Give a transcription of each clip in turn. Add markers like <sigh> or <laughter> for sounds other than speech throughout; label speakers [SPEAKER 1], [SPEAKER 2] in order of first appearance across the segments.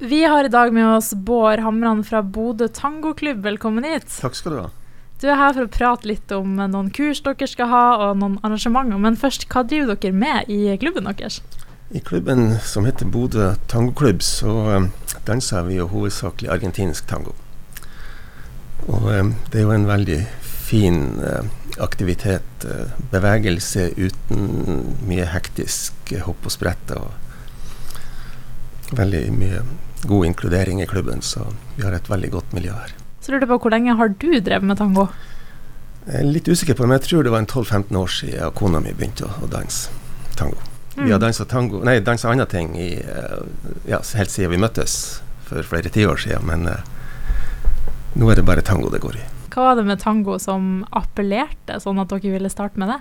[SPEAKER 1] Vi har i dag med oss Bård Hamran fra Bodø tangoklubb. Velkommen hit.
[SPEAKER 2] Takk skal du ha.
[SPEAKER 1] Du er her for å prate litt om noen kurs dere skal ha, og noen arrangementer. Men først, hva driver dere med i klubben deres?
[SPEAKER 2] I klubben som heter Bodø tangoklubb, så um, danser vi jo hovedsakelig argentinsk tango. Og um, det er jo en veldig fin uh, aktivitet. Bevegelse uten mye hektisk hopp og sprett. og Veldig mye god inkludering i klubben, så vi har et veldig godt miljø her.
[SPEAKER 1] Så lurer jeg på, Hvor lenge har du drevet med tango?
[SPEAKER 2] Jeg er litt usikker på men jeg tror det var en 12-15 år siden kona mi begynte å, å danse tango. Mm. Vi har dansa tango, nei, dansa andre ting i, eh, ja, helt siden vi møttes for flere tiår siden, men eh, nå er det bare tango det går i.
[SPEAKER 1] Hva var det med tango som appellerte, sånn at dere ville starte med det?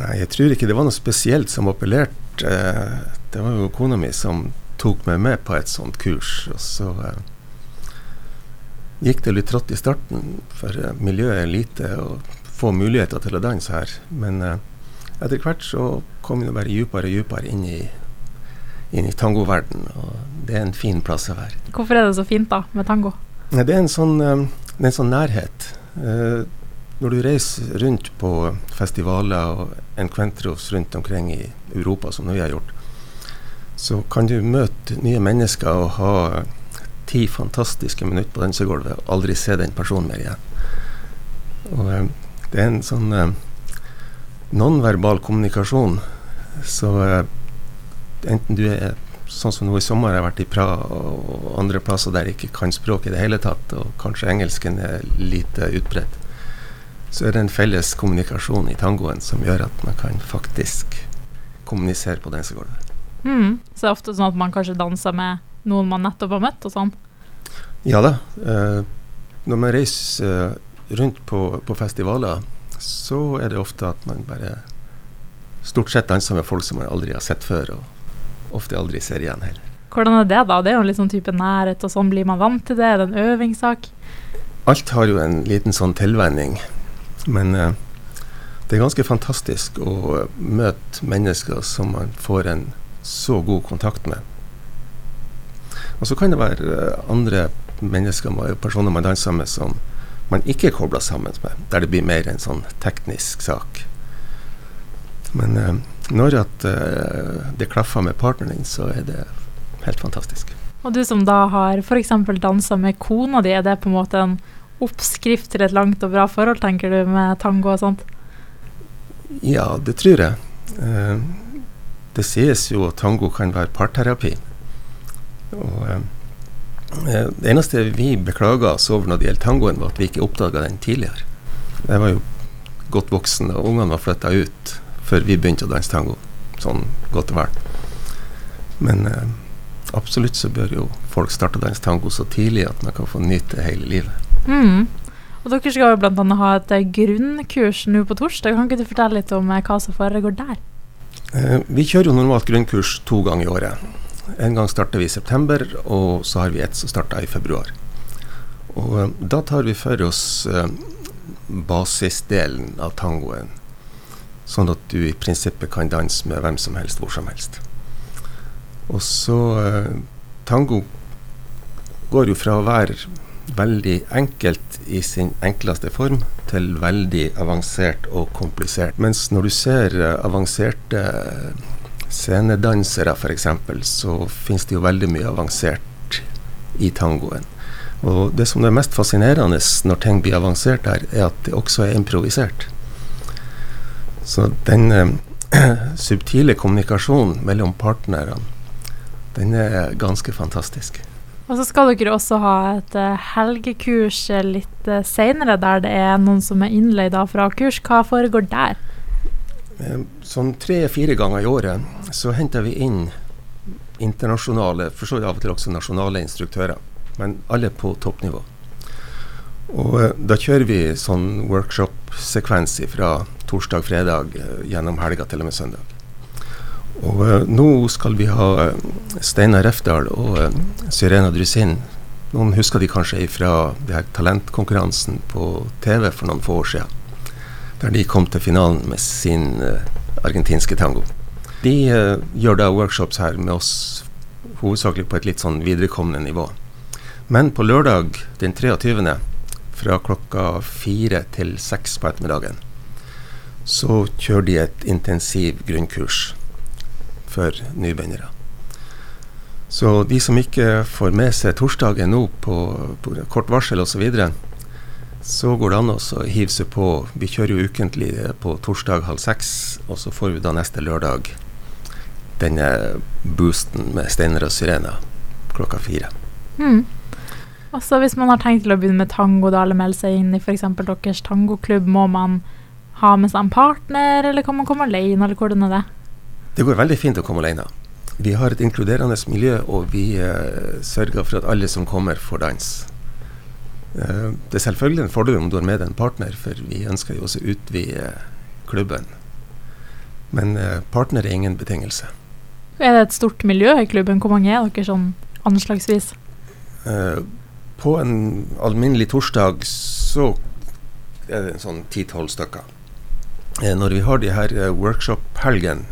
[SPEAKER 2] Nei, jeg tror ikke det var noe spesielt som appellerte. Det var jo kona mi som tok meg med på et sånt kurs. Og så uh, gikk det litt trått i starten, for uh, miljøet er lite og få muligheter til å danse her. Men uh, etter hvert så kom jeg bare dypere og dypere inn i, inn i tangoverden, Og det er en fin plass å være.
[SPEAKER 1] Hvorfor er det så fint da med tango?
[SPEAKER 2] Det er en sånn, det er en sånn nærhet. når du reiser rundt på festivaler og encuentros rundt omkring i Europa, som vi har gjort, så kan du møte nye mennesker og ha ti fantastiske minutter på dansegulvet og aldri se den personen mer igjen. Og eh, det er en sånn eh, nonverbal kommunikasjon. Så eh, enten du er sånn som nå i sommer jeg har vært i Praha og andre plasser der jeg ikke kan språk i det hele tatt, og kanskje engelsken er lite utbredt, så er det en felles kommunikasjon i tangoen som gjør at man kan faktisk kommunisere på dansegulvet.
[SPEAKER 1] Mm. Så det er ofte sånn at man kanskje danser med noen man nettopp har møtt og sånn?
[SPEAKER 2] Ja da. Eh, når man reiser eh, rundt på, på, festivaler, så er det ofte at man bare stort sett danser med folk som man aldri har sett før, og ofte aldri ser igjen heller.
[SPEAKER 1] Hvordan er det, da? Det er jo en litt sånn type nærhet, og sånn blir man vant til det? Er det en øvingssak?
[SPEAKER 2] Alt har jo en liten sånn tilvenning, men eh, det er ganske fantastisk å møte mennesker som man får en så god kontakt med. Og så kan det være eh, andre mennesker, personer man danser med, som man ikke er kobla sammen med, der det blir mer en sånn teknisk sak. Men eh, når at eh, det klaffer med partneren din, så er det helt fantastisk.
[SPEAKER 1] Og du som da har f.eks. dansa med kona di, er det på en måte en oppskrift til et langt og bra forhold, tenker du, med tango og sånt?
[SPEAKER 2] Ja, det tror jeg. Uh, det sies jo at tango kan være parterapi. Og, eh, eh, det eneste vi beklaga oss over når det gjelder tangoen, var at vi ikke oppdaga den tidligere. Jeg var jo godt voksen, og ungene var flytta ut før vi begynte å danse tango. Sånn godt og vel. Men eh, absolutt så bør jo folk starte å danse tango så tidlig at man kan få nyte hele livet.
[SPEAKER 1] Mm. Og dere skal jo bl.a. ha et grunnkurs nå på torsdag. Kan ikke du fortelle litt om hva som foregår der?
[SPEAKER 2] Eh, vi kjører jo normalt grunnkurs to ganger i året. En gang starter vi i september, og så har vi et som starter i februar. Og eh, Da tar vi for oss eh, basisdelen av tangoen, sånn at du i prinsippet kan danse med hvem som helst, hvor som helst. Og så Tango går jo fra å være veldig enkelt i sin enkleste form til veldig avansert og komplisert. Mens når du ser uh, avanserte scenedansere f.eks., så finnes det jo veldig mye avansert i tangoen. Og det som er mest fascinerende når ting blir avansert der, er at det også er improvisert. Så den uh, <clears throat> subtile kommunikasjonen mellom partnerne, den er ganske fantastisk.
[SPEAKER 1] Og så skal dere også ha et uh, helgekurs litt uh, seinere, der det er noen som er innleid fra kurs. Hva foregår der?
[SPEAKER 2] Sånn tre-fire ganger i året så henter vi inn internasjonale, for så vidt av og til også nasjonale instruktører, men alle på toppnivå. Og da kjører vi sånn workshop-sekvens fra torsdag-fredag gjennom helga til og med søndag. Og uh, nå skal vi ha uh, Steinar Refdal og uh, Syrena Drusin. Noen husker de kanskje fra talentkonkurransen på TV for noen få år siden. Der de kom til finalen med sin argentinske tango. De gjør da workshops her med oss hovedsakelig på et litt sånn viderekommende nivå. Men på lørdag den 23. fra klokka fire til seks på ettermiddagen så kjører de et intensiv grunnkurs for nybegynnere. Så de som ikke får med seg torsdagen nå på, på kort varsel osv., så, videre, så går det an å hive seg på. Vi kjører jo ukentlig på torsdag halv seks, og så får vi da neste lørdag denne boosten med steiner og syrener klokka fire.
[SPEAKER 1] Mm. Altså Hvis man har tenkt til å begynne med tango da, eller melde seg inn i f.eks. deres tangoklubb, må man ha med seg en partner, eller kan man komme alene, eller hvordan er det?
[SPEAKER 2] Det går veldig fint å komme alene. Vi har et inkluderende miljø, og vi eh, sørger for at alle som kommer, får dans. Eh, det er selvfølgelig en fordel om du har med deg en partner, for vi ønsker jo også å utvide klubben. Men eh, partner er ingen betingelse.
[SPEAKER 1] Er det et stort miljø i klubben? Hvor mange er dere sånn anslagsvis?
[SPEAKER 2] på en alminnelig torsdag så er det en sånn ti-tolv stykker. Eh, når vi har de her eh, workshop-helgene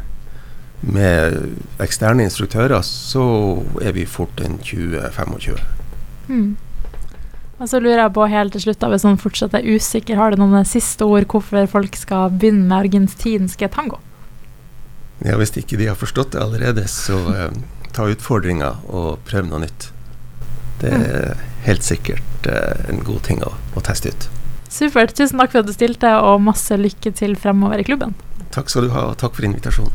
[SPEAKER 2] med eksterne instruktører, så er vi fort en 20-25.
[SPEAKER 1] Mm. Og så lurer jeg på helt til slutt, da, hvis man fortsatt er usikker, har du noen siste ord hvorfor folk skal begynne med argentinske tango?
[SPEAKER 2] Ja, Hvis ikke de har forstått det allerede, så eh, ta utfordringa og prøv noe nytt. Det mm. er helt sikkert eh, en god ting å, å teste ut.
[SPEAKER 1] Supert. Tusen takk for at du stilte, og masse lykke til fremover i klubben.
[SPEAKER 2] Takk skal du ha, og takk for invitasjonen.